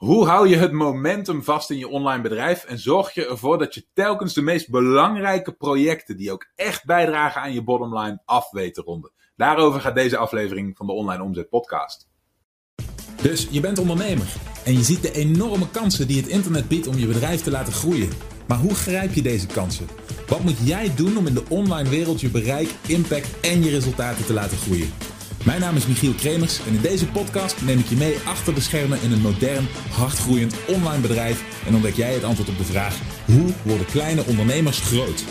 Hoe hou je het momentum vast in je online bedrijf en zorg je ervoor dat je telkens de meest belangrijke projecten die ook echt bijdragen aan je bottomline af weet te ronden? Daarover gaat deze aflevering van de Online Omzet Podcast. Dus je bent ondernemer en je ziet de enorme kansen die het internet biedt om je bedrijf te laten groeien. Maar hoe grijp je deze kansen? Wat moet jij doen om in de online wereld je bereik, impact en je resultaten te laten groeien? Mijn naam is Michiel Kremers en in deze podcast neem ik je mee achter de schermen in een modern, hardgroeiend online bedrijf en ontdek jij het antwoord op de vraag: hoe worden kleine ondernemers groot?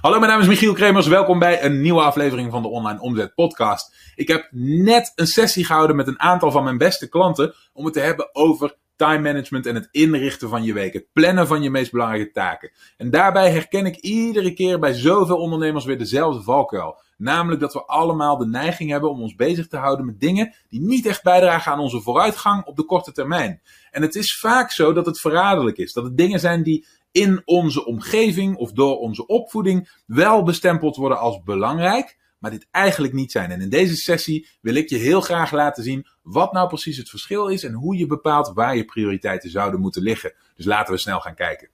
Hallo, mijn naam is Michiel Kremers. Welkom bij een nieuwe aflevering van de Online Omzet Podcast. Ik heb net een sessie gehouden met een aantal van mijn beste klanten om het te hebben over time management en het inrichten van je week. Het plannen van je meest belangrijke taken. En daarbij herken ik iedere keer bij zoveel ondernemers weer dezelfde valkuil. Namelijk dat we allemaal de neiging hebben om ons bezig te houden met dingen die niet echt bijdragen aan onze vooruitgang op de korte termijn. En het is vaak zo dat het verraderlijk is. Dat het dingen zijn die in onze omgeving of door onze opvoeding wel bestempeld worden als belangrijk, maar dit eigenlijk niet zijn. En in deze sessie wil ik je heel graag laten zien wat nou precies het verschil is en hoe je bepaalt waar je prioriteiten zouden moeten liggen. Dus laten we snel gaan kijken.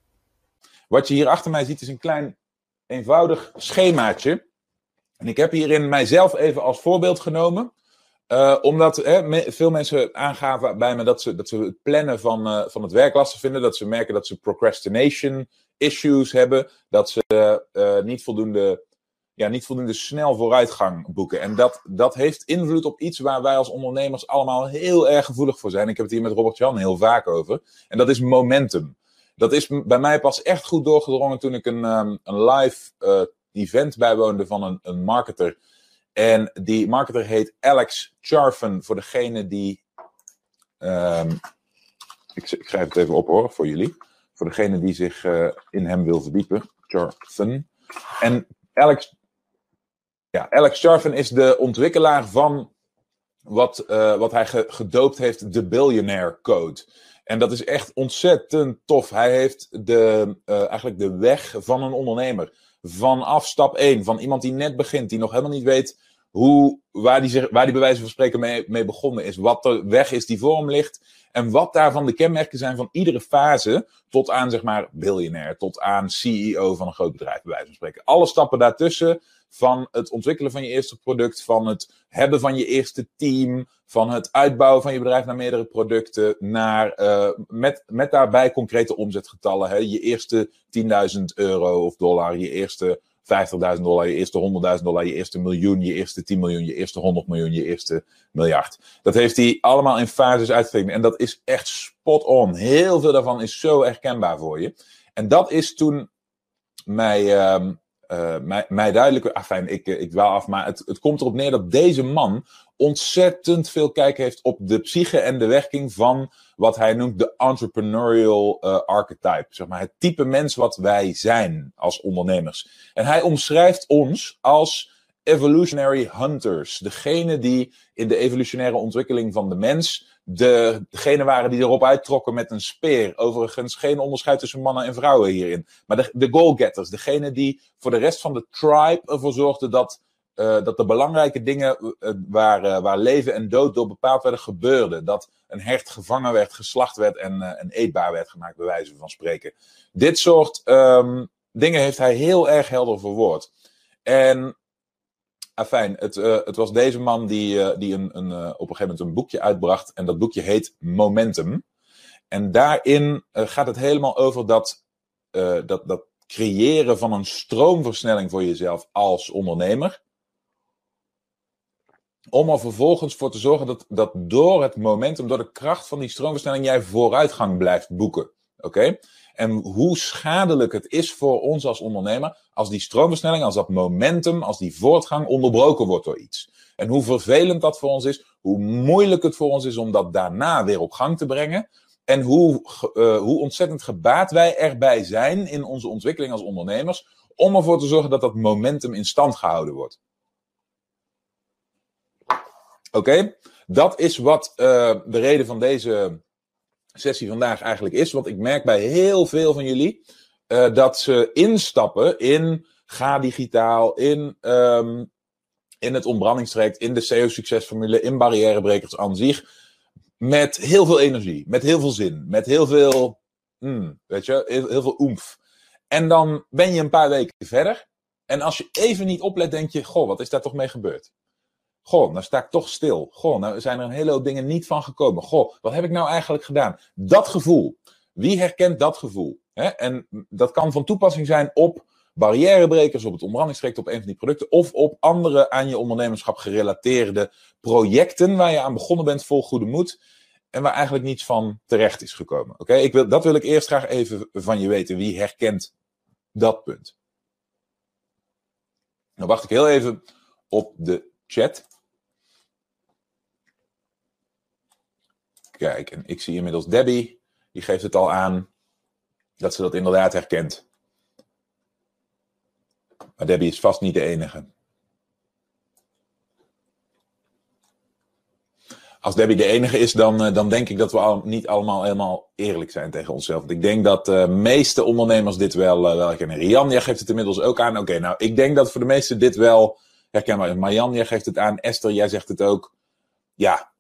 Wat je hier achter mij ziet is een klein eenvoudig schemaatje. En ik heb hierin mijzelf even als voorbeeld genomen. Uh, omdat hè, veel mensen aangaven bij me dat ze, dat ze het plannen van, uh, van het werk lastig vinden. Dat ze merken dat ze procrastination issues hebben. Dat ze uh, niet voldoende ja, niet voldoende snel vooruitgang boeken. En dat, dat heeft invloed op iets waar wij als ondernemers allemaal heel erg gevoelig voor zijn. Ik heb het hier met Robert Jan heel vaak over. En dat is momentum. Dat is bij mij pas echt goed doorgedrongen toen ik een, um, een live uh, event bijwoonde van een, een marketer. En die marketer heet Alex Charfen, voor degene die. Um, ik, ik schrijf het even op hoor, voor jullie. Voor degene die zich uh, in hem wil verdiepen. Charfen. En Alex ja, Alex Charfen is de ontwikkelaar van wat, uh, wat hij ge gedoopt heeft de Billionaire Code. En dat is echt ontzettend tof. Hij heeft de, uh, eigenlijk de weg van een ondernemer. Vanaf stap 1, van iemand die net begint, die nog helemaal niet weet hoe, waar, die waar die bij wijze van spreken mee, begonnen is. Wat de weg is die voor hem ligt. En wat daarvan de kenmerken zijn van iedere fase. Tot aan, zeg maar, biljonair. Tot aan CEO van een groot bedrijf, bij wijze van spreken. Alle stappen daartussen van het ontwikkelen van je eerste product, van het hebben van je eerste team, van het uitbouwen van je bedrijf naar meerdere producten, naar uh, met, met daarbij concrete omzetgetallen. Hè? Je eerste 10.000 euro of dollar, je eerste 50.000 dollar, je eerste 100.000 dollar, je eerste miljoen, je eerste 10 miljoen, je eerste 100 miljoen, je eerste miljard. Dat heeft hij allemaal in fases uitgetekend. En dat is echt spot on. Heel veel daarvan is zo herkenbaar voor je. En dat is toen mij, um, uh, mij, mij duidelijk. Afijn, ik, ik dwaal af, maar het, het komt erop neer dat deze man ontzettend veel kijk heeft op de psyche en de werking van wat hij noemt de entrepreneurial uh, archetype. Zeg maar het type mens wat wij zijn als ondernemers. En hij omschrijft ons als evolutionary hunters. Degene die in de evolutionaire ontwikkeling van de mens de, degene waren die erop uittrokken met een speer. Overigens geen onderscheid tussen mannen en vrouwen hierin. Maar de, de goalgetters, degene die voor de rest van de tribe ervoor zorgden dat, uh, dat de belangrijke dingen uh, waar, uh, waar leven en dood door bepaald werden, gebeurden. Dat een hert gevangen werd, geslacht werd en, en eetbaar werd gemaakt, bij wijze van spreken. Dit soort um, dingen heeft hij heel erg helder verwoord. En Afijn, het, het was deze man die, die een, een, op een gegeven moment een boekje uitbracht. En dat boekje heet Momentum. En daarin gaat het helemaal over dat, dat, dat creëren van een stroomversnelling voor jezelf als ondernemer. Om er vervolgens voor te zorgen dat, dat door het momentum, door de kracht van die stroomversnelling, jij vooruitgang blijft boeken. Oké? En hoe schadelijk het is voor ons als ondernemer als die stroomversnelling, als dat momentum, als die voortgang onderbroken wordt door iets. En hoe vervelend dat voor ons is, hoe moeilijk het voor ons is om dat daarna weer op gang te brengen. En hoe, uh, hoe ontzettend gebaat wij erbij zijn in onze ontwikkeling als ondernemers om ervoor te zorgen dat dat momentum in stand gehouden wordt. Oké, dat is wat uh, de reden van deze sessie vandaag eigenlijk is. Want ik merk bij heel veel van jullie uh, dat ze instappen in ga digitaal, in, um, in het ontbrandingstraject, in de SEO succesformule, in barrièrebrekers aan zich. met heel veel energie, met heel veel zin, met heel veel, mm, weet je, heel, heel veel oemf. En dan ben je een paar weken verder. En als je even niet oplet, denk je: Goh, wat is daar toch mee gebeurd? Goh, nou sta ik toch stil. Goh, nou zijn er een hele hoop dingen niet van gekomen. Goh, wat heb ik nou eigenlijk gedaan? Dat gevoel. Wie herkent dat gevoel? En dat kan van toepassing zijn op barrièrebrekers, op het onderhandelingstraject, op een van die producten. Of op andere aan je ondernemerschap gerelateerde projecten waar je aan begonnen bent vol goede moed. En waar eigenlijk niets van terecht is gekomen. Oké, wil, dat wil ik eerst graag even van je weten. Wie herkent dat punt? Nou wacht ik heel even op de chat. Kijk, en ik zie inmiddels Debbie. Die geeft het al aan dat ze dat inderdaad herkent. Maar Debbie is vast niet de enige. Als Debbie de enige is, dan, eh, dan denk ik dat we al, niet allemaal helemaal eerlijk zijn tegen onszelf. Want ik denk dat de meeste ondernemers dit wel, uh, wel herkennen. Jij geeft het inmiddels ook aan. Oké, nou, ik denk dat voor de meesten dit wel herkenbaar is. Marjan, jij geeft het aan. Esther, jij zegt het ook. Ja.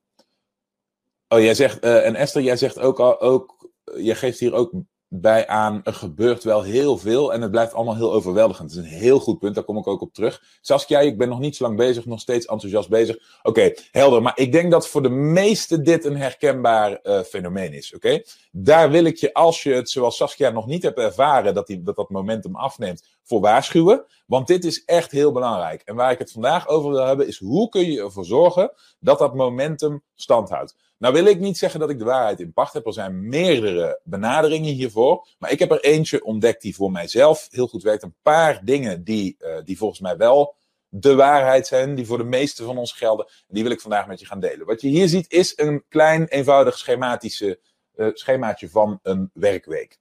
Oh, jij zegt, uh, en Esther, jij zegt ook, al, ook, jij geeft hier ook bij aan, er gebeurt wel heel veel en het blijft allemaal heel overweldigend. Dat is een heel goed punt, daar kom ik ook op terug. Saskia, ik ben nog niet zo lang bezig, nog steeds enthousiast bezig. Oké, helder, maar ik denk dat voor de meesten dit een herkenbaar uh, fenomeen is, oké? Daar wil ik je, als je het zoals Saskia nog niet hebt ervaren, dat die, dat, dat momentum afneemt, voor waarschuwen. Want dit is echt heel belangrijk. En waar ik het vandaag over wil hebben, is hoe kun je ervoor zorgen dat dat momentum stand houdt. Nou wil ik niet zeggen dat ik de waarheid in pacht heb. Er zijn meerdere benaderingen hiervoor. Maar ik heb er eentje ontdekt die voor mijzelf heel goed werkt. Een paar dingen die, uh, die volgens mij wel de waarheid zijn. Die voor de meeste van ons gelden. Die wil ik vandaag met je gaan delen. Wat je hier ziet is een klein eenvoudig schematische, uh, schemaatje van een werkweek.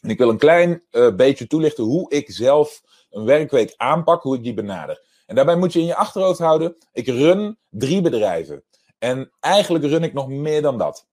En ik wil een klein uh, beetje toelichten hoe ik zelf een werkweek aanpak. Hoe ik die benader. En daarbij moet je in je achterhoofd houden. Ik run drie bedrijven. En eigenlijk run ik nog meer dan dat.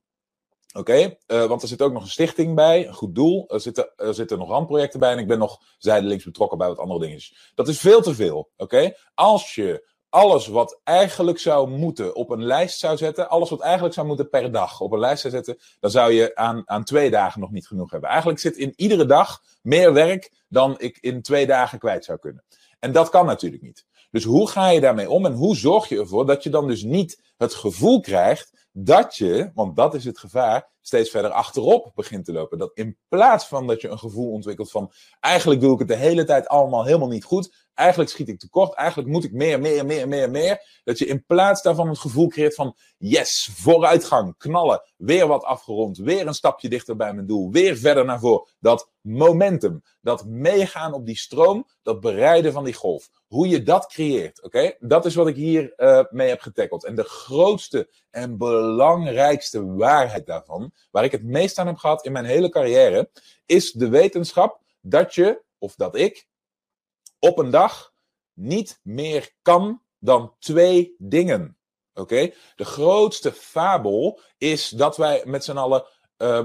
Oké, uh, want er zit ook nog een stichting bij, een goed doel. Er zitten, er zitten nog randprojecten bij en ik ben nog zijdelings betrokken bij wat andere dingetjes. Dat is veel te veel. Oké, als je alles wat eigenlijk zou moeten op een lijst zou zetten, alles wat eigenlijk zou moeten per dag op een lijst zou zetten, dan zou je aan, aan twee dagen nog niet genoeg hebben. Eigenlijk zit in iedere dag meer werk dan ik in twee dagen kwijt zou kunnen. En dat kan natuurlijk niet. Dus hoe ga je daarmee om en hoe zorg je ervoor dat je dan dus niet het gevoel krijgt dat je, want dat is het gevaar, steeds verder achterop begint te lopen. Dat in plaats van dat je een gevoel ontwikkelt van eigenlijk doe ik het de hele tijd allemaal helemaal niet goed, eigenlijk schiet ik tekort, eigenlijk moet ik meer, meer, meer, meer, meer. Dat je in plaats daarvan het gevoel creëert van yes, vooruitgang, knallen, weer wat afgerond, weer een stapje dichter bij mijn doel, weer verder naar voren. Dat momentum, dat meegaan op die stroom, dat bereiden van die golf. Hoe je dat creëert, oké? Dat is wat ik hier uh, mee heb getackeld. En de grootste en belangrijkste waarheid daarvan, waar ik het meest aan heb gehad in mijn hele carrière, is de wetenschap dat je, of dat ik, op een dag niet meer kan dan twee dingen. Oké? De grootste fabel is dat wij met z'n allen uh,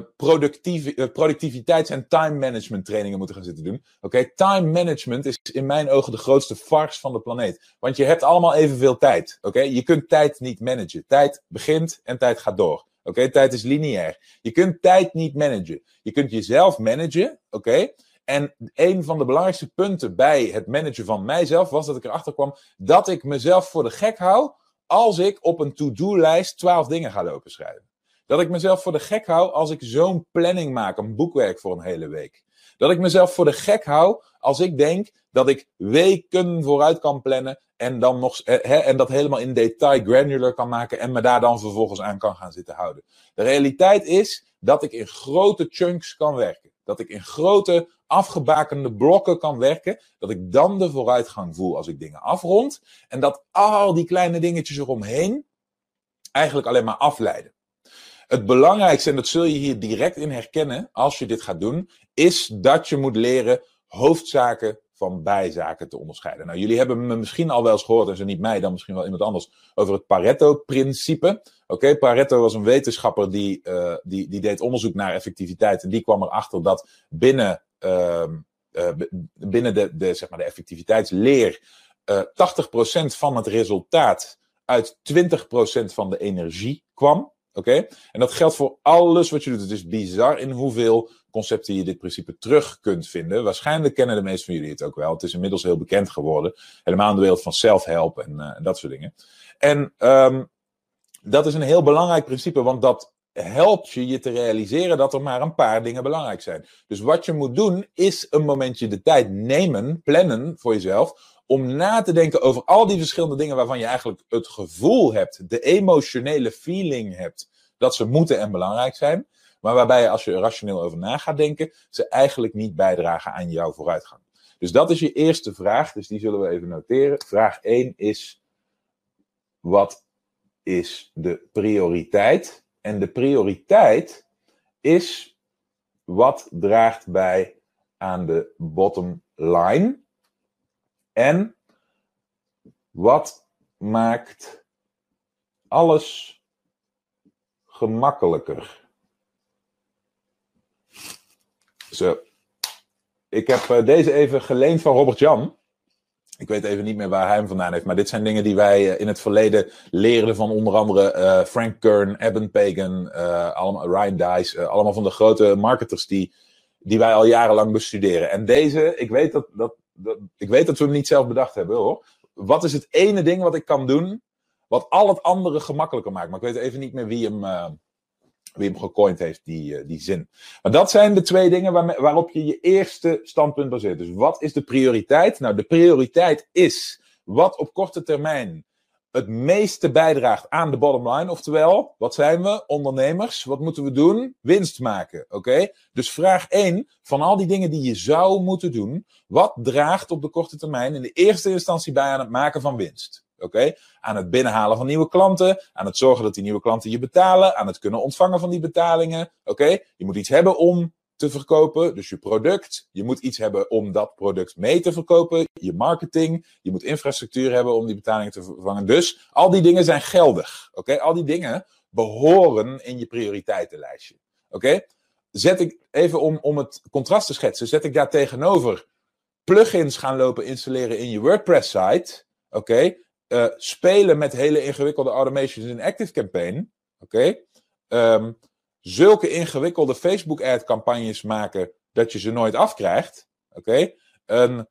productiviteits- en time management trainingen moeten gaan zitten doen. Oké, time management is in mijn ogen de grootste farce van de planeet. Want je hebt allemaal evenveel tijd. Oké, je kunt tijd niet managen. Tijd begint en tijd gaat door. Oké, tijd is lineair. Je kunt tijd niet managen. Je kunt jezelf managen. Oké. En een van de belangrijkste punten bij het managen van mijzelf was dat ik erachter kwam dat ik mezelf voor de gek hou als ik op een to-do-lijst 12 dingen ga lopen schrijven. Dat ik mezelf voor de gek hou als ik zo'n planning maak, een boekwerk voor een hele week. Dat ik mezelf voor de gek hou als ik denk dat ik weken vooruit kan plannen en, dan nog, eh, en dat helemaal in detail granular kan maken en me daar dan vervolgens aan kan gaan zitten houden. De realiteit is dat ik in grote chunks kan werken. Dat ik in grote afgebakende blokken kan werken. Dat ik dan de vooruitgang voel als ik dingen afrond. En dat al die kleine dingetjes eromheen eigenlijk alleen maar afleiden. Het belangrijkste, en dat zul je hier direct in herkennen als je dit gaat doen, is dat je moet leren hoofdzaken van bijzaken te onderscheiden. Nou, jullie hebben me misschien al wel eens gehoord, en zo niet mij, dan misschien wel iemand anders, over het Pareto-principe. Oké, Pareto was een wetenschapper die, uh, die, die deed onderzoek naar effectiviteit. En die kwam erachter dat binnen, uh, uh, binnen de, de, zeg maar de effectiviteitsleer uh, 80% van het resultaat uit 20% van de energie kwam. Oké? En dat geldt voor alles wat je doet. Het is bizar in hoeveel concepten je dit principe terug kunt vinden. Waarschijnlijk kennen de meesten van jullie het ook wel. Het is inmiddels heel bekend geworden. Helemaal in de wereld van self-help en uh, dat soort dingen. En um, dat is een heel belangrijk principe, want dat helpt je je te realiseren dat er maar een paar dingen belangrijk zijn. Dus wat je moet doen, is een momentje de tijd nemen, plannen voor jezelf, om na te denken over al die verschillende dingen waarvan je eigenlijk het gevoel hebt, de emotionele feeling hebt, dat ze moeten en belangrijk zijn. Maar waarbij je, als je er rationeel over na gaat denken, ze eigenlijk niet bijdragen aan jouw vooruitgang. Dus dat is je eerste vraag, dus die zullen we even noteren. Vraag 1 is: wat is de prioriteit? En de prioriteit is wat draagt bij aan de bottom line en wat maakt alles gemakkelijker. Zo. Ik heb eh, deze even geleend van Robert Jan. Ik weet even niet meer waar hij hem vandaan heeft. Maar dit zijn dingen die wij eh, in het verleden leerden van onder andere uh, Frank Kern, Eben Pagan, allemaal, Ryan Dice. allemaal van de grote marketers die, die wij al jarenlang bestuderen. En deze, ik weet dat, dat, dat, ik weet dat we hem niet zelf bedacht hebben hoor. Wat is het ene ding wat ik kan doen wat al het andere gemakkelijker maakt? Maar ik weet even niet meer wie hem, wie hem gecoind heeft, die, uh, die zin. Maar dat zijn de twee dingen waar, waarop je je eerste standpunt baseert. Dus wat is de prioriteit? Nou, de prioriteit is wat op korte termijn het meeste bijdraagt aan de bottom line. Oftewel, wat zijn we? Ondernemers. Wat moeten we doen? Winst maken. Oké? Dus vraag 1 van al die dingen die je zou moeten doen. Wat draagt op de korte termijn in de eerste instantie bij aan het maken van winst? Oké? Aan het binnenhalen van nieuwe klanten, aan het zorgen dat die nieuwe klanten je betalen, aan het kunnen ontvangen van die betalingen. Oké? Je moet iets hebben om te verkopen, dus je product. Je moet iets hebben om dat product mee te verkopen, je marketing. Je moet infrastructuur hebben om die betalingen te vervangen. Dus al die dingen zijn geldig. Oké? Al die dingen behoren in je prioriteitenlijstje. Oké? Zet ik even om, om het contrast te schetsen, zet ik daar tegenover plugins gaan lopen installeren in je WordPress site. Oké, uh, spelen met hele ingewikkelde automations in ActiveCampaign. Oké. Um, zulke ingewikkelde Facebook ad campagnes maken dat je ze nooit afkrijgt. Oké. Een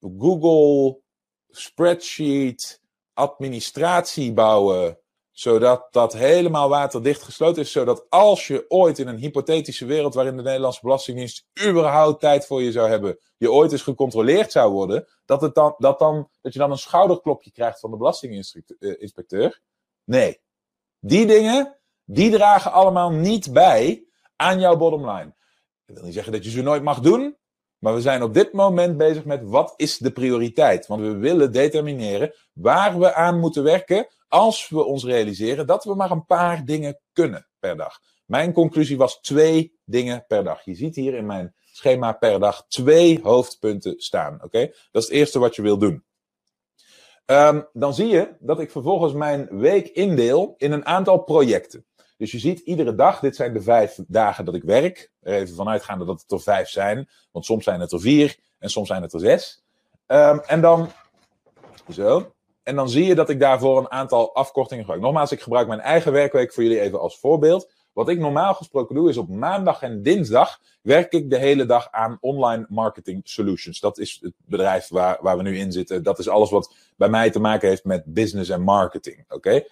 Google spreadsheet administratie bouwen zodat dat helemaal waterdicht gesloten is. Zodat als je ooit in een hypothetische wereld waarin de Nederlandse Belastingdienst überhaupt tijd voor je zou hebben, je ooit eens gecontroleerd zou worden, dat, het dan, dat, dan, dat je dan een schouderklopje krijgt van de belastinginspecteur. Nee. Die dingen, die dragen allemaal niet bij aan jouw bottomline. Dat wil niet zeggen dat je ze nooit mag doen. Maar we zijn op dit moment bezig met wat is de prioriteit. Want we willen determineren waar we aan moeten werken als we ons realiseren dat we maar een paar dingen kunnen per dag. Mijn conclusie was twee dingen per dag. Je ziet hier in mijn schema per dag twee hoofdpunten staan. Oké, Dat is het eerste wat je wil doen. Um, dan zie je dat ik vervolgens mijn week indeel in een aantal projecten. Dus je ziet iedere dag, dit zijn de vijf dagen dat ik werk. Er even vanuitgaande dat het er vijf zijn, want soms zijn het er vier en soms zijn het er zes. Um, en dan, zo, en dan zie je dat ik daarvoor een aantal afkortingen gebruik. Nogmaals, ik gebruik mijn eigen werkweek voor jullie even als voorbeeld. Wat ik normaal gesproken doe, is op maandag en dinsdag werk ik de hele dag aan online marketing solutions. Dat is het bedrijf waar, waar we nu in zitten. Dat is alles wat bij mij te maken heeft met business en marketing. Oké?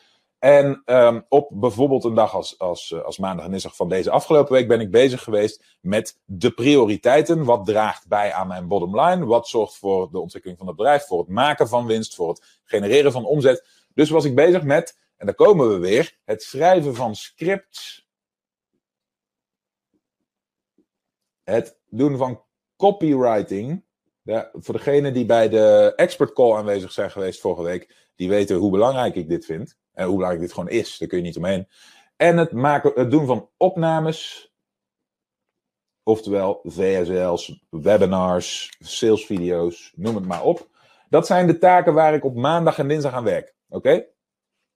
En um, op bijvoorbeeld een dag als, als, eh, als maandag en dinsdag van deze afgelopen week ben ik bezig geweest met de prioriteiten. Wat draagt bij aan mijn bottom line? Wat zorgt voor de ontwikkeling van het bedrijf? Voor het maken van winst? Voor het genereren van omzet? Dus was ik bezig met, en daar komen we weer, het schrijven van scripts. Het doen van copywriting. Ja, voor degenen die bij de expert call aanwezig zijn geweest vorige week, die weten hoe belangrijk ik dit vind. En hoe belangrijk dit gewoon is, daar kun je niet omheen. En het, maken, het doen van opnames, oftewel VSL's, webinars, salesvideo's, noem het maar op. Dat zijn de taken waar ik op maandag en dinsdag aan werk. Oké?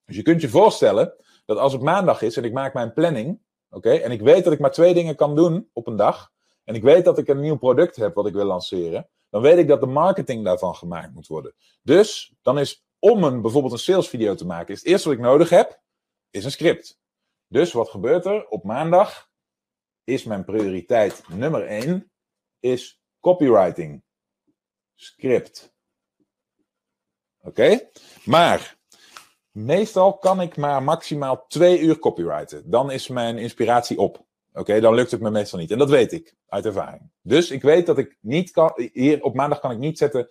Dus je kunt je voorstellen dat als het maandag is en ik maak mijn planning, oké, en ik weet dat ik maar twee dingen kan doen op een dag, en ik weet dat ik een nieuw product heb wat ik wil lanceren, dan weet ik dat de marketing daarvan gemaakt moet worden. Dus dan is om een, bijvoorbeeld een salesvideo te maken, is het eerste wat ik nodig heb, is een script. Dus wat gebeurt er? Op maandag is mijn prioriteit nummer 1 is copywriting. Script. Oké? Maar meestal kan ik maar maximaal twee uur copywriten. Dan is mijn inspiratie op. Oké, dan lukt het me meestal niet. En dat weet ik uit ervaring. Dus ik weet dat ik niet kan. Hier op maandag kan ik niet zetten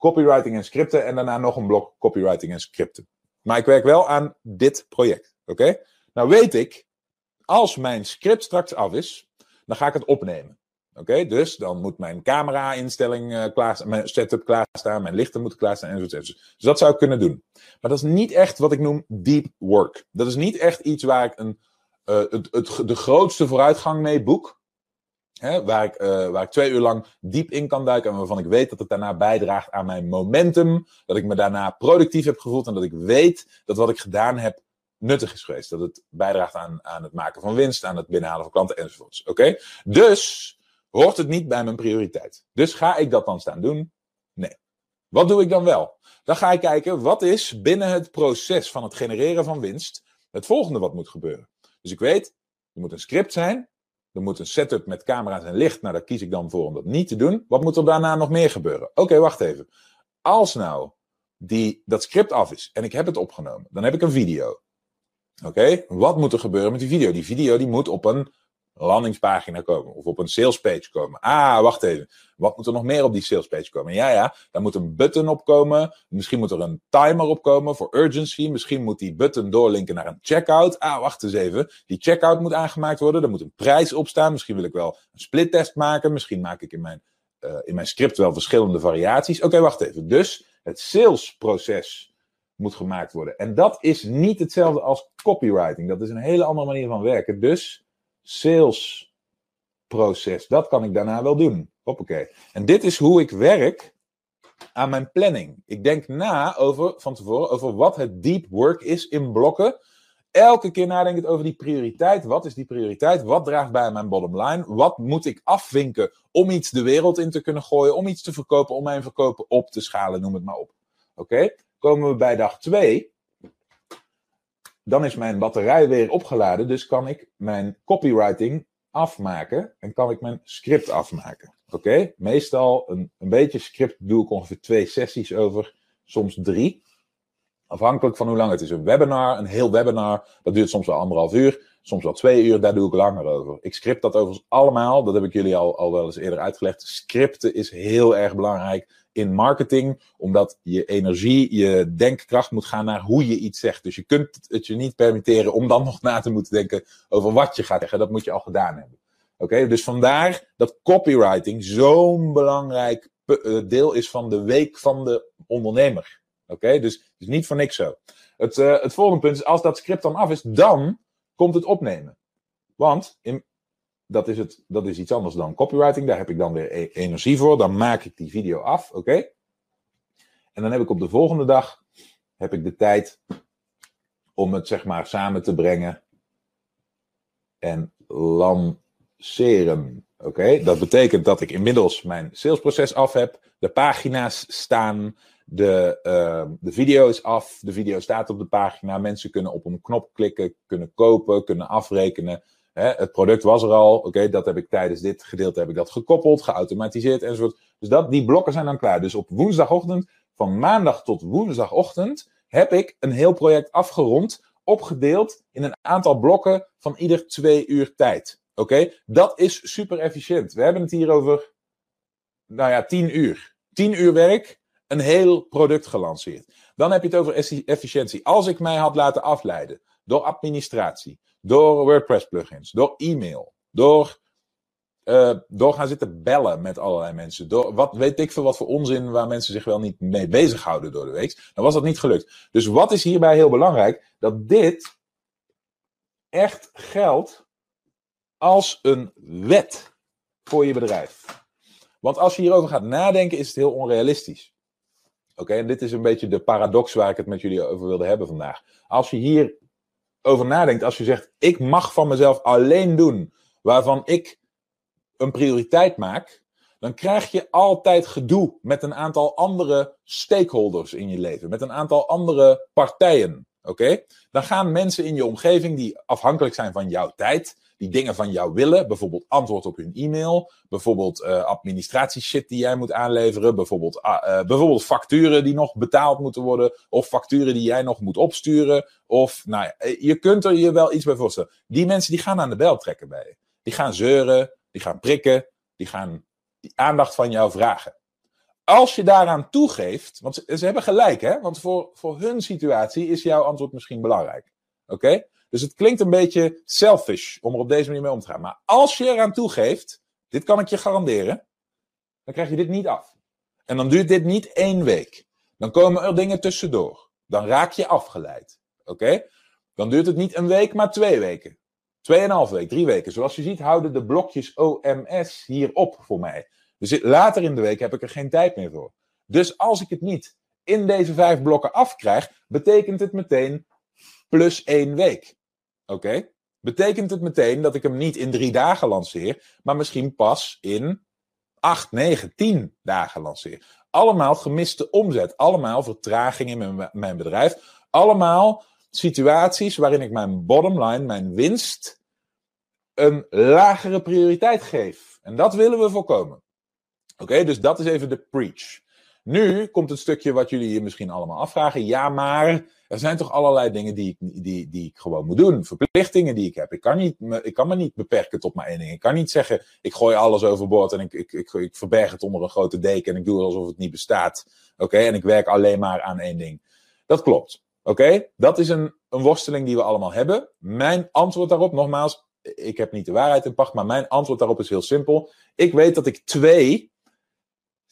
copywriting en scripten en daarna nog een blok copywriting en scripten. Maar ik werk wel aan dit project. Oké? Nou weet ik, als mijn script straks af is, dan ga ik het opnemen. Oké, dus dan moet mijn camera-instelling uh, klaar mijn setup klaarstaan, mijn lichten moeten klaarstaan enzovoort. Dus dat zou ik kunnen doen. Maar dat is niet echt wat ik noem deep work. Dat is niet echt iets waar ik een, uh, het, het, de grootste vooruitgang mee boek. Hè, waar, ik, uh, waar ik twee uur lang diep in kan duiken en waarvan ik weet dat het daarna bijdraagt aan mijn momentum. Dat ik me daarna productief heb gevoeld en dat ik weet dat wat ik gedaan heb nuttig is geweest. Dat het bijdraagt aan, aan het maken van winst, aan het binnenhalen van klanten enzovoorts. Oké? Dus hoort het niet bij mijn prioriteit. Dus ga ik dat dan staan doen? Nee. Wat doe ik dan wel? Dan ga ik kijken wat is binnen het proces van het genereren van winst het volgende wat moet gebeuren. Dus ik weet, er moet een script zijn. Er moet een setup met camera's en licht. Nou, daar kies ik dan voor om dat niet te doen. Wat moet er daarna nog meer gebeuren? Oké, wacht even. Als nou die, dat script af is en ik heb het opgenomen, dan heb ik een video. Oké, wat moet er gebeuren met die video? Die video die moet op een landingspagina komen of op een salespage komen. Ah, wacht even. Wat moet er nog meer op die salespage komen? Ja, ja, daar moet een button op komen. Misschien moet er een timer op komen voor urgency. Misschien moet die button doorlinken naar een checkout. Ah, wacht eens even. Die checkout moet aangemaakt worden. Er moet een prijs op staan. Misschien wil ik wel een splittest maken. Misschien maak ik in mijn, uh, in mijn script wel verschillende variaties. Oké, wacht even. Dus het salesproces moet gemaakt worden. En dat is niet hetzelfde als copywriting. Dat is een hele andere manier van werken. Dus salesproces, dat kan ik daarna wel doen. Hoppakee. En dit is hoe ik werk aan mijn planning. Ik denk na over, van tevoren over wat het deep work is in blokken. Elke keer nadenken over die prioriteit. Wat is die prioriteit? Wat draagt bij mijn bottom line? Wat moet ik afvinken om iets de wereld in te kunnen gooien? Om iets te verkopen, om mijn verkopen op te schalen, noem het maar op. Oké? Komen we bij dag 2. Dan is mijn batterij weer opgeladen, dus kan ik mijn copywriting afmaken en kan ik mijn script afmaken. Oké, meestal een, een beetje script doe ik ongeveer twee sessies over, soms drie. Afhankelijk van hoe lang het is. Een webinar, een heel webinar, dat duurt soms wel anderhalf uur, soms wel twee uur, daar doe ik langer over. Ik script dat overigens allemaal, dat heb ik jullie al, al wel eens eerder uitgelegd. Scripten is heel erg belangrijk in marketing, omdat je energie, je denkkracht moet gaan naar hoe je iets zegt. Dus je kunt het je niet permitteren om dan nog na te moeten denken over wat je gaat zeggen. Dat moet je al gedaan hebben. Oké, dus vandaar dat copywriting zo'n belangrijk eh, deel is van de week van de ondernemer. Oké, dus het is niet voor niks zo. Het, uh, het volgende punt is, als dat script dan af is, dan komt het opnemen. Want in, dat is, het, dat is iets anders dan copywriting. Daar heb ik dan weer e-, energie voor. Dan maak ik die video af. Oké. En dan heb ik op de volgende dag heb ik de tijd om het zeg maar samen te brengen en lanceren. Oké, dat betekent dat ik inmiddels mijn salesproces af heb. De pagina's staan. De, uh, de video is af. De video staat op de pagina. Mensen kunnen op een knop klikken, kunnen kopen, kunnen afrekenen. Hè, het product was er al. Oké, dat heb ik tijdens dit gedeelte heb ik dat gekoppeld, geautomatiseerd enzovoort. Dus dat, die blokken zijn dan klaar. Dus op woensdagochtend, van maandag tot woensdagochtend, heb ik een heel project afgerond, opgedeeld in een aantal blokken van ieder twee uur tijd. Oké, dat is super efficiënt. We hebben het hier over, nou ja, tien uur. Tien uur werk, een heel product gelanceerd. Dan heb je het over efficiëntie. Als ik mij had laten afleiden door administratie, door WordPress plugins, door e-mail, door, uh, door gaan zitten bellen met allerlei mensen. Door wat weet ik veel wat voor onzin waar mensen zich wel niet mee bezighouden door de week. Dan was dat niet gelukt. Dus wat is hierbij heel belangrijk? Dat dit echt geldt als een wet voor je bedrijf. Want als je hierover gaat nadenken, is het heel onrealistisch. Oké, en dit is een beetje de paradox waar ik het met jullie over wilde hebben vandaag. Als je hier over nadenkt, als je zegt: ik mag van mezelf alleen doen waarvan ik een prioriteit maak, dan krijg je altijd gedoe met een aantal andere stakeholders in je leven, met een aantal andere partijen. Oké? Dan gaan mensen in je omgeving die afhankelijk zijn van jouw tijd, die dingen van jou willen, bijvoorbeeld antwoord op hun e-mail, bijvoorbeeld uh, administratieshit die jij moet aanleveren, bijvoorbeeld, uh, bijvoorbeeld facturen die nog betaald moeten worden, of facturen die jij nog moet opsturen, of nou ja, je kunt er je wel iets bij voorstellen. Die mensen die gaan aan de bel trekken bij je. Die gaan zeuren, die gaan prikken, die gaan die aandacht van jou vragen. Als je daaraan toegeeft, want ze hebben gelijk, hè? Want voor, voor hun situatie is jouw antwoord misschien belangrijk. Oké? Dus het klinkt een beetje selfish om er op deze manier mee om te gaan. Maar als je eraan toegeeft, dit kan ik je garanderen, dan krijg je dit niet af. En dan duurt dit niet één week. Dan komen er dingen tussendoor. Dan raak je afgeleid. Oké? Dan duurt het niet een week, maar twee weken. Tweeënhalf week, drie weken. Zoals je ziet houden de blokjes OMS hier op voor mij. Dus later in de week heb ik er geen tijd meer voor. Dus als ik het niet in deze vijf blokken afkrijg, betekent het meteen plus één week. Oké? Betekent het meteen dat ik hem niet in drie dagen lanceer, maar misschien pas in acht, negen, tien dagen lanceer. Allemaal gemiste omzet, allemaal vertraging in mijn, bedrijf, allemaal situaties waarin ik mijn bottom line, mijn winst, een lagere prioriteit geef. En dat willen we voorkomen. Oké, dus dat is even de preach. Nu komt het stukje wat jullie je misschien allemaal afvragen. Ja, maar er zijn toch allerlei dingen die ik, die, die ik gewoon moet doen. Verplichtingen die ik heb. Ik kan, niet, ik kan me niet beperken tot maar één ding. Ik kan niet zeggen, ik gooi alles overboord en ik, ik, ik, ik verberg het onder een grote deken en ik doe alsof het niet bestaat. Oké, en ik werk alleen maar aan één ding. Dat klopt. Oké, dat is een, een worsteling die we allemaal hebben. Mijn antwoord daarop, nogmaals, ik heb niet de waarheid in pacht, maar mijn antwoord daarop is heel simpel. Ik weet dat ik twee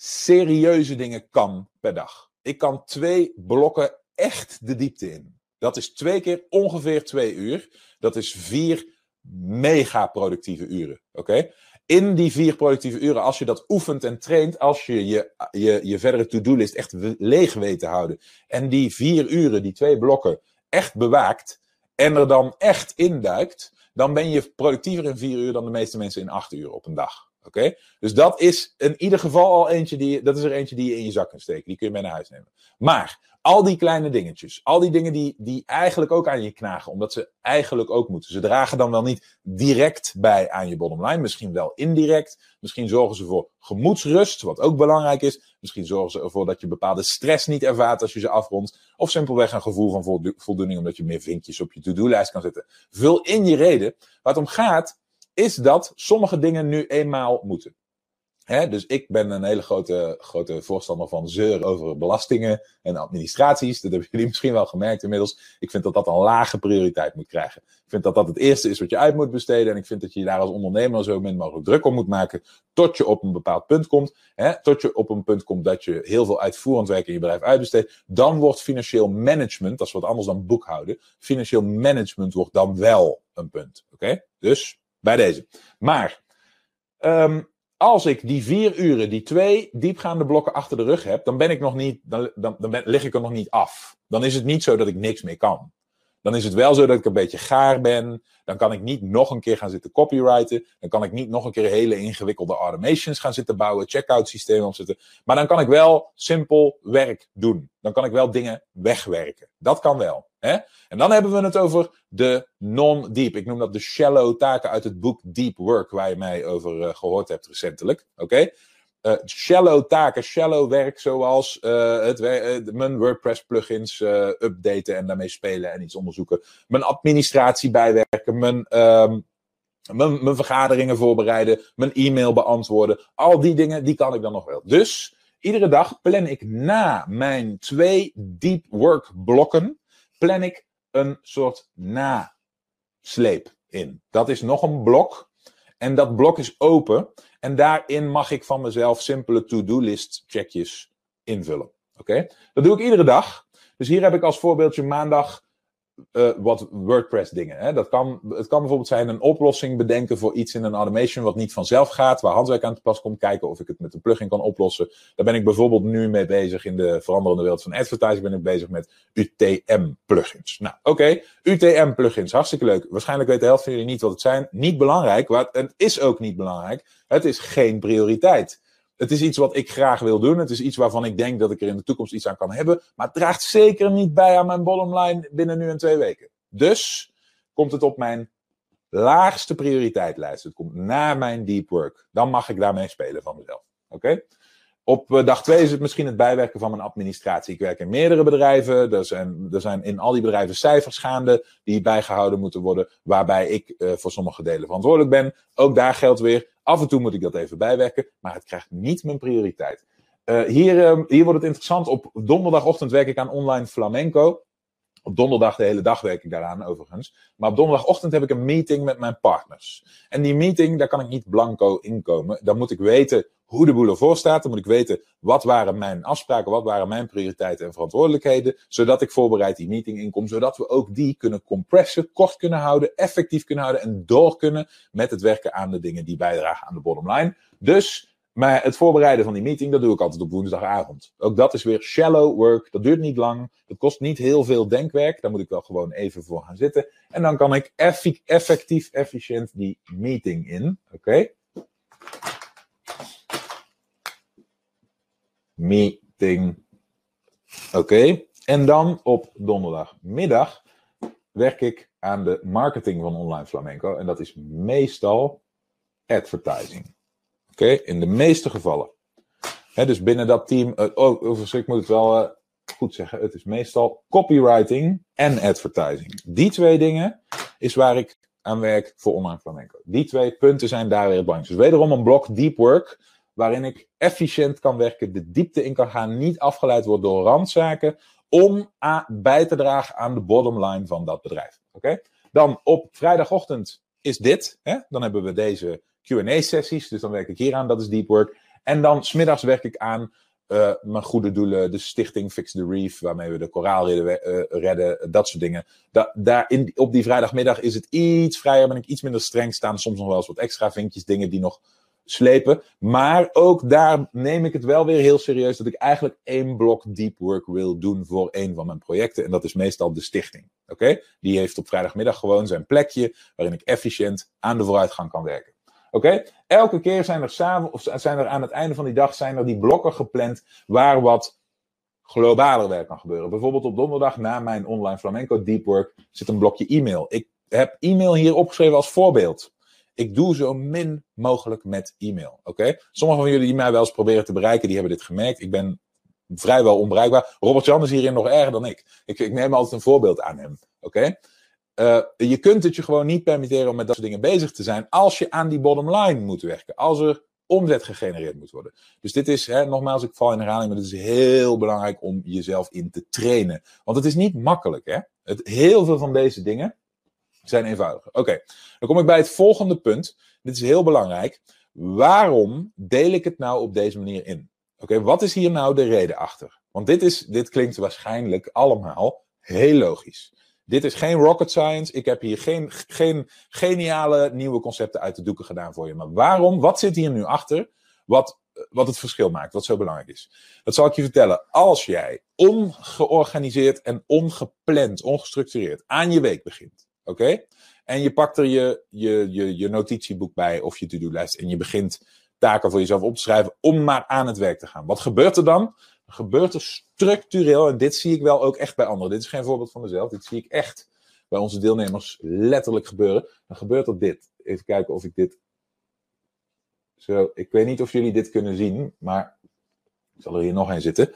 serieuze dingen kan per dag. Ik kan twee blokken echt de diepte in. Dat is twee keer ongeveer twee uur. Dat is vier mega productieve uren. Oké? In die vier productieve uren, als je dat oefent en traint, als je je, je, je verdere to-do-list echt leeg weet te houden. En die vier uren, die twee blokken, echt bewaakt. En er dan echt induikt. Dan ben je productiever in vier uur dan de meeste mensen in acht uur op een dag. Oké? Dus dat is in ieder geval al eentje die, dat is er eentje die je in je zak kunt steken. Die kun je mee naar huis nemen. Maar al die kleine dingetjes, al die dingen die, die eigenlijk ook aan je knagen, omdat ze eigenlijk ook moeten. Ze dragen dan wel niet direct bij aan je bottom line, misschien wel indirect. Misschien zorgen ze voor gemoedsrust, wat ook belangrijk is. Misschien zorgen ze ervoor dat je bepaalde stress niet ervaart als je ze afrondt. Of simpelweg een gevoel van voldoening omdat je meer vinkjes op je to-do-lijst kan zetten. Vul in je reden. Waar het om gaat, is dat sommige dingen nu eenmaal moeten. dus ik ben een hele grote, grote voorstander van zeur over belastingen en administraties. Dat hebben jullie misschien wel gemerkt inmiddels. Ik vind dat dat een lage prioriteit moet krijgen. Ik vind dat dat het eerste is wat je uit moet besteden. En ik vind dat je daar als ondernemer zo min mogelijk druk om moet maken. Tot je op een bepaald punt komt. tot je op een punt komt dat je heel veel uitvoerend werk in je bedrijf uitbesteedt. Dan wordt financieel management, dat is wat anders dan boekhouden. Financieel management wordt dan wel een punt. Oké? Dus bij deze. Maar um, als ik die vier uren, die twee diepgaande blokken achter de rug heb, dan ben ik nog niet, dan, dan, dan ben, lig ik er nog niet af. Dan is het niet zo dat ik niks meer kan. Dan is het wel zo dat ik een beetje gaar ben. Dan kan ik niet nog een keer gaan zitten copyrighten. Dan kan ik niet nog een keer hele ingewikkelde automations gaan zitten bouwen, checkout systemen opzetten. Maar dan kan ik wel simpel werk doen. Dan kan ik wel dingen wegwerken. Dat kan wel. En dan hebben we het over de non-deep. Ik noem dat de shallow taken uit het boek Deep Work, waar je mij over uh, gehoord hebt recentelijk. Oké? Uh, shallow taken, shallow werk, zoals uh, het, mijn WordPress plugins updaten en daarmee spelen en iets onderzoeken. Mijn administratie bijwerken, mijn, um, mijn, mijn vergaderingen voorbereiden, mijn e-mail beantwoorden. Al die dingen, die kan ik dan nog wel. Dus iedere dag plan ik na mijn twee deep work blokken plan ik een soort nasleep in. Dat is nog een blok. En dat blok is open. En daarin mag ik van mezelf simpele to-do-list checkjes invullen. Oké? Dat doe ik iedere dag. Dus hier heb ik als voorbeeldje maandag uh, wat WordPress dingen. Hè. Dat kan, het kan bijvoorbeeld zijn een oplossing bedenken voor iets in een automation wat niet vanzelf gaat, waar handwerk aan te pas komt, kijken of ik het met een plugin kan oplossen. Daar ben ik bijvoorbeeld nu mee bezig in de veranderende wereld van advertising, ben ik bezig met UTM plugins. Nou, oké, okay. UTM plugins, hartstikke leuk. Waarschijnlijk weet de helft van jullie niet wat het zijn. Niet belangrijk, het is ook niet belangrijk. Het is geen prioriteit. Het is iets wat ik graag wil doen. Het is iets waarvan ik denk dat ik er in de toekomst iets aan kan hebben. Maar het draagt zeker niet bij aan mijn bottomline binnen nu en twee weken. Dus komt het op mijn laagste prioriteitlijst. Het komt na mijn deep work. Dan mag ik daarmee spelen van mezelf. Oké? Op eh, dag twee is het misschien het bijwerken van mijn administratie. Ik werk in meerdere bedrijven. Er zijn, er zijn in al die bedrijven cijfers gaande die bijgehouden moeten worden. Waarbij ik uh, voor sommige delen verantwoordelijk ben. Ook daar geldt weer. Af en toe moet ik dat even bijwerken. Maar het krijgt niet mijn prioriteit. Uh, hier, uh, hier wordt het interessant. Op donderdagochtend werk ik aan online flamenco. Op donderdag de hele dag werk ik daaraan, overigens. Maar op donderdagochtend heb ik een meeting met mijn partners. En die meeting, daar kan ik niet blanco inkomen. Dan moet ik weten hoe de boel ervoor staat. Dan moet ik weten wat waren mijn afspraken, wat waren mijn prioriteiten en verantwoordelijkheden. Zodat ik voorbereid die meeting inkom. Zodat we ook die kunnen compressen, kort kunnen houden, effectief kunnen houden en door kunnen met het werken aan de dingen die bijdragen aan de bottom line. Dus maar het voorbereiden van die meeting, dat doe ik altijd op woensdagavond. Ook dat is weer shallow work. Dat duurt niet lang. Dat kost niet heel veel denkwerk. Daar moet ik wel gewoon even voor gaan zitten. En dan kan ik effectief, efficiënt die meeting in. Oké. Meeting. Oké. En dan op donderdagmiddag werk ik aan de marketing van Online Flamenco. En dat is meestal advertising. Oké, in de meeste gevallen. dus binnen dat team, uh, oh, ik moet het wel uh, goed zeggen, het is meestal copywriting en advertising. Die twee dingen is waar ik aan werk voor Online Flamenco. Die twee punten zijn daar weer het belangrijkste. Dus wederom een blok deep work, waarin ik efficiënt kan werken, de diepte in kan gaan, niet afgeleid wordt door randzaken, om bij te dragen aan de bottom line van dat bedrijf. Oké? Dan op vrijdagochtend is dit. Hè? Dan hebben we deze QA-sessies. Dus dan werk ik hier aan, dat is deep work. En dan smiddags werk ik aan uh, mijn goede doelen, de stichting Fix the Reef, waarmee we de koraal redden, uh, redden dat soort dingen. Da daar in, op die vrijdagmiddag is het iets vrijer, ben ik iets minder streng, staan soms nog wel eens wat extra vinkjes, dingen die nog slepen. Maar ook daar neem ik het wel weer heel serieus dat ik eigenlijk één blok deep work wil doen voor een van mijn projecten. En dat is meestal de stichting. Oké? Die heeft op vrijdagmiddag gewoon zijn plekje waarin ik efficiënt aan de vooruitgang kan werken. Oké? Elke keer zijn er, samen, of zijn er aan het einde van die dag zijn er die blokken gepland waar wat globaler werk kan gebeuren. Bijvoorbeeld op donderdag na mijn online flamenco deep work zit een blokje e-mail. Ik heb e-mail hier opgeschreven als voorbeeld. Ik doe zo min mogelijk met e-mail. Oké? Sommigen van jullie die mij wel eens proberen te bereiken, die hebben dit gemerkt. Ik ben vrijwel onbereikbaar. Robert Jan is hierin nog erger dan ik. Ik, ik neem altijd een voorbeeld aan hem. Oké? Uh, je kunt het je gewoon niet permitteren om met dat soort dingen bezig te zijn als je aan die bottom line moet werken. Als er omzet gegenereerd moet worden. Dus dit is, hè, nogmaals, ik val in herhaling, maar het is heel belangrijk om jezelf in te trainen. Want het is niet makkelijk, hè. Het, heel veel van deze dingen zijn eenvoudiger. Oké, dan kom ik bij het volgende punt. Dit is heel belangrijk. Waarom deel ik het nou op deze manier in? Oké, wat is hier nou de reden achter? Want dit, is, dit klinkt waarschijnlijk allemaal heel logisch. Dit is geen rocket science. Ik heb hier geen, geen geniale nieuwe concepten uit de doeken gedaan voor je. Maar waarom? Wat zit hier nu achter? Wat, wat het verschil maakt, wat zo belangrijk is. Dat zal ik je vertellen. Als jij ongeorganiseerd en ongepland, ongestructureerd aan je week begint. Oké? En je pakt er je, je, je, je notitieboek bij of je to-do-lijst. En je begint taken voor jezelf op te schrijven om maar aan het werk te gaan. Wat gebeurt er dan? Gebeurt er structureel, en dit zie ik wel ook echt bij anderen. Dit is geen voorbeeld van mezelf, dit zie ik echt bij onze deelnemers letterlijk gebeuren. Dan gebeurt er dit. Even kijken of ik dit. Zo, ik weet niet of jullie dit kunnen zien, maar ik zal er hier nog een zitten.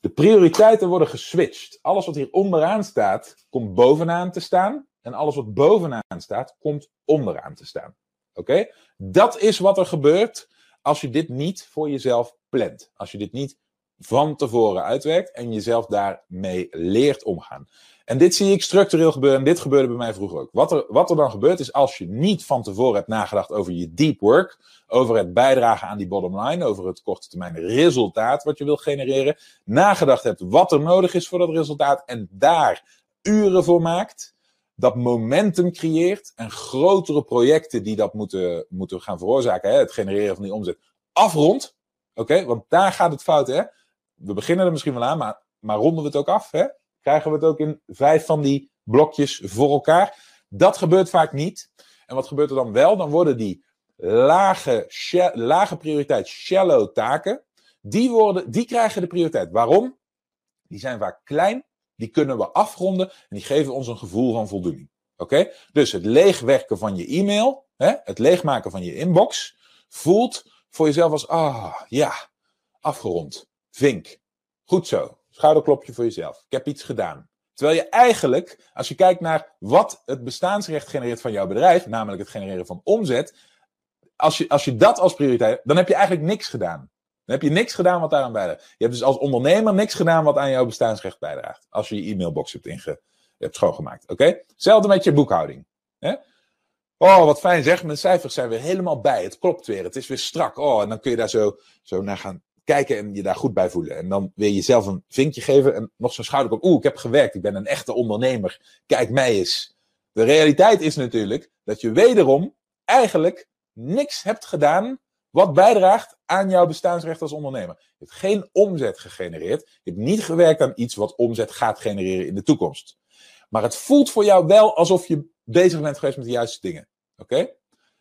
De prioriteiten worden geswitcht. Alles wat hier onderaan staat, komt bovenaan te staan. En alles wat bovenaan staat, komt onderaan te staan. Oké? Dat is wat er gebeurt als je dit niet voor jezelf plant. Als je dit niet van tevoren uitwerkt en jezelf daarmee leert omgaan. En dit zie ik structureel gebeuren en dit gebeurde bij mij vroeger ook. Wat er, wat er dan gebeurt is als je niet van tevoren hebt nagedacht over je deep work, over het bijdragen aan die bottom line, over het korte termijn resultaat wat je wil genereren, nagedacht hebt wat er nodig is voor dat resultaat en daar uren voor maakt, dat momentum creëert en grotere projecten die dat moeten, moeten gaan veroorzaken, hè, het genereren van die omzet, afrondt. Oké, want daar gaat het fout, hè? We beginnen er misschien wel aan, maar, maar ronden we het ook af? Hè? Krijgen we het ook in vijf van die blokjes voor elkaar? Dat gebeurt vaak niet. En wat gebeurt er dan wel? Dan worden die lage, lage prioriteit shallow taken, die, worden, die krijgen de prioriteit. Waarom? Die zijn vaak klein, die kunnen we afronden en die geven ons een gevoel van voldoening. Oké? Dus het leegwerken van je e-mail, hè, het leegmaken van je inbox, voelt voor jezelf als, ah ja, afgerond. Vink. Goed zo. Schouderklopje voor jezelf. Ik heb iets gedaan. Terwijl je eigenlijk, als je kijkt naar wat het bestaansrecht genereert van jouw bedrijf, namelijk het genereren van omzet, als je, als je dat als prioriteit, dan heb je eigenlijk niks gedaan. Dan heb je niks gedaan wat daaraan bijdraagt. Je hebt dus als ondernemer niks gedaan wat aan jouw bestaansrecht bijdraagt. Als je je e-mailbox hebt, inge, hebt schoongemaakt. Oké? Hetzelfde met je boekhouding. Hè? Oh, wat fijn zeg. Mijn cijfers zijn weer helemaal bij. Het klopt weer. Het is weer strak. Oh, en dan kun je daar zo, zo naar gaan kijken en je daar goed bij voelen. En dan weer jezelf een vinkje geven en nog zo'n schouder. Oeh, ik heb gewerkt. Ik ben een echte ondernemer. Kijk mij eens. De realiteit is natuurlijk dat je wederom eigenlijk niks hebt gedaan wat bijdraagt aan jouw bestaansrecht als ondernemer. Je hebt geen omzet gegenereerd. Je hebt niet gewerkt aan iets wat omzet gaat genereren in de toekomst. Maar het voelt voor jou wel alsof je bezig bent geweest met de juiste dingen. Oké?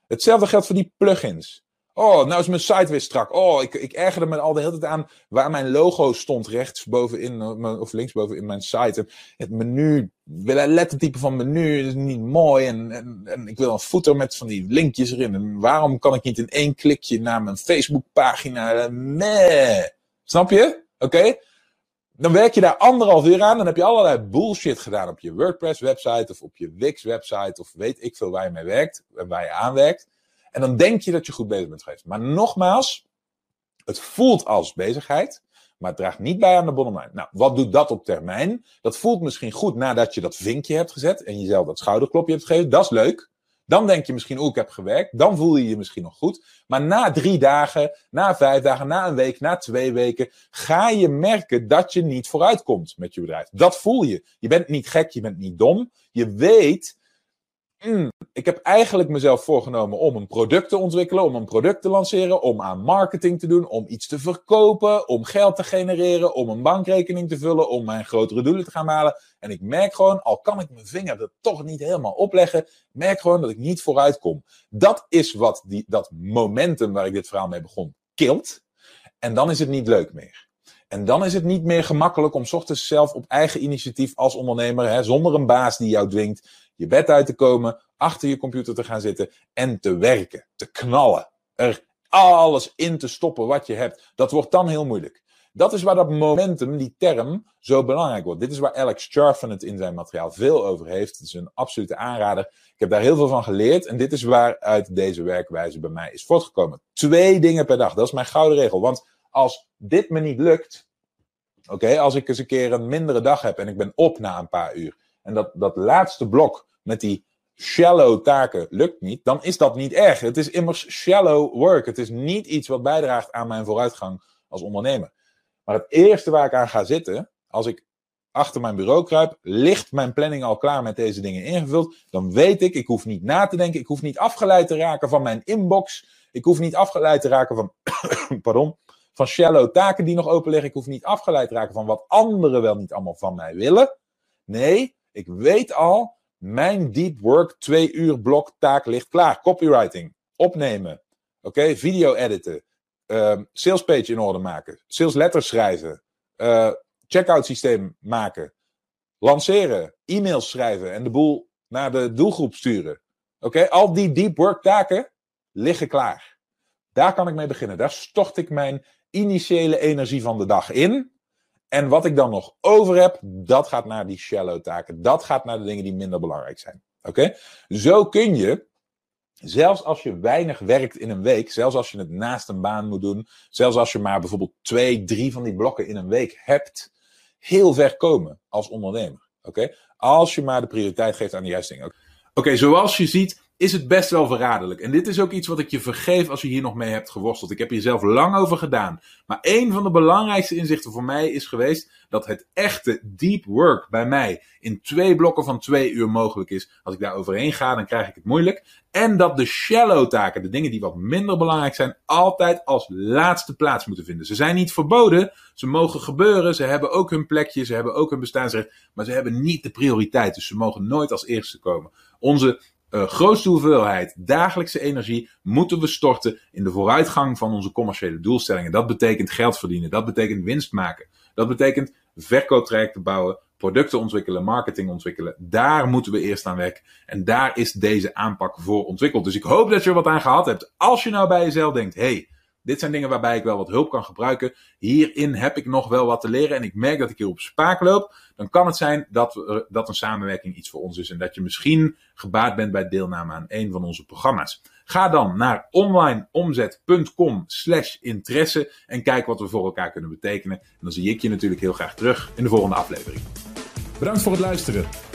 Hetzelfde geldt voor die plugins. Oh, nou is mijn site weer strak. Oh, ik, ik ergerde me al de hele tijd aan waar mijn logo stond rechtsbovenin eh, of linksbovenin mijn site. Het menu, lettertype van menu is niet mooi. En, en, ik wil een footer met van die linkjes erin. En waarom kan ik niet in één klikje naar mijn Facebookpagina? Meh. Snap je? Oké? Dan werk je daar anderhalf uur aan. Dan heb je allerlei bullshit gedaan op je WordPress website of op je Wix website. Of weet ik veel waar je mee werkt en waar je aan werkt. En dan denk je dat je goed bezig bent geweest. Maar nogmaals, het voelt als bezigheid, maar het draagt niet bij aan de bottomline. Nou, wat doet dat op termijn? Dat voelt misschien goed nadat je dat vinkje hebt gezet en jezelf dat schouderklopje hebt gegeven. Dat is leuk. Dan denk je misschien, oh, ik heb gewerkt. Dan voel je je misschien nog goed. Maar na drie dagen, na vijf dagen, na een week, na twee weken, ga je merken dat je niet vooruit komt met je bedrijf. Dat voel je. Je bent niet gek, je bent niet dom. Je weet Hmm, ik heb eigenlijk mezelf voorgenomen om een product te ontwikkelen, om een product te lanceren, om aan marketing te doen, om iets te verkopen, om geld te genereren, om een bankrekening te vullen, om mijn grotere doelen te gaan halen. En ik merk gewoon, al kan ik mijn vinger er toch niet helemaal opleggen, merk gewoon dat ik niet vooruit kom. Dat is wat die, dat momentum waar ik dit verhaal mee begon, kilt. En dan is het niet leuk meer. En dan is het niet meer gemakkelijk om ochtends zelf op eigen initiatief als ondernemer, hè, zonder een baas die jou dwingt, je bed uit te komen, achter je computer te gaan zitten en te werken, te knallen. Er alles in te stoppen wat je hebt. Dat wordt dan heel moeilijk. Dat is waar dat momentum, die term, zo belangrijk wordt. Dit is waar Alex Charfen het in zijn materiaal veel over heeft. Het is een absolute aanrader. Ik heb daar heel veel van geleerd. En dit is waaruit deze werkwijze bij mij is voortgekomen. Twee dingen per dag. Dat is mijn gouden regel. Want als dit me niet lukt. Oké, als ik eens een keer een mindere dag heb en ik ben op na een paar uur. En dat, dat laatste blok met die shallow taken lukt niet, dan is dat niet erg. Het is immers shallow work. Het is niet iets wat bijdraagt aan mijn vooruitgang als ondernemer. Maar het eerste waar ik aan ga zitten, als ik achter mijn bureau kruip, ligt mijn planning al klaar met deze dingen ingevuld. Dan weet ik, ik hoef niet na te denken, ik hoef niet afgeleid te raken van mijn inbox. Ik hoef niet afgeleid te raken van, pardon, van shallow taken die nog open liggen. Ik hoef niet afgeleid te raken van wat anderen wel niet allemaal van mij willen. Nee, ik weet al, mijn deep work twee uur blok taak ligt klaar. Copywriting, opnemen, oké, video editen, uh, sales page in orde maken, sales letters schrijven, uh, checkout systeem maken, lanceren, e-mails schrijven en de boel naar de doelgroep sturen. Oké, al die deep work taken liggen klaar. Daar kan ik mee beginnen. Daar stort ik mijn initiële energie van de dag in. En wat ik dan nog over heb, dat gaat naar die shallow taken. Dat gaat naar de dingen die minder belangrijk zijn. Oké? Zo kun je, zelfs als je weinig werkt in een week, zelfs als je het naast een baan moet doen, zelfs als je maar bijvoorbeeld twee, drie van die blokken in een week hebt, heel ver komen als ondernemer. Oké? Als je maar de prioriteit geeft aan de juiste dingen. Oké, zoals je ziet, is het best wel verraderlijk. En dit is ook iets wat ik je vergeef als je hier nog mee hebt geworsteld. Ik heb hier zelf lang over gedaan. Maar een van de belangrijkste inzichten voor mij is geweest dat het echte deep work bij mij in twee blokken van twee uur mogelijk is. Als ik daar overheen ga, dan krijg ik het moeilijk. En dat de shallow taken, de dingen die wat minder belangrijk zijn, altijd als laatste plaats moeten vinden. Ze zijn niet verboden, ze mogen gebeuren, ze hebben ook hun plekje, ze hebben ook hun bestaansrecht, maar ze hebben niet de prioriteit. Dus ze mogen nooit als eerste komen. Onze uh, grootste hoeveelheid dagelijkse energie moeten we storten in de vooruitgang van onze commerciële doelstellingen. Dat betekent geld verdienen, dat betekent winst maken, dat betekent verkooptrajecten bouwen, producten ontwikkelen, marketing ontwikkelen. Daar moeten we eerst aan werken. En daar is deze aanpak voor ontwikkeld. Dus ik hoop dat je er wat aan gehad hebt. Als je nou bij jezelf denkt, hey, dit zijn dingen waarbij ik wel wat hulp kan gebruiken. Hierin heb ik nog wel wat te leren en ik merk dat ik hier op spaak loop. Dan kan het zijn dat, dat een samenwerking iets voor ons is. En dat je misschien gebaat bent bij deelname aan een van onze programma's. Ga dan naar onlineomzet.com slash interesse en kijk wat we voor elkaar kunnen betekenen. En dan zie ik je natuurlijk heel graag terug in de volgende aflevering. Bedankt voor het luisteren.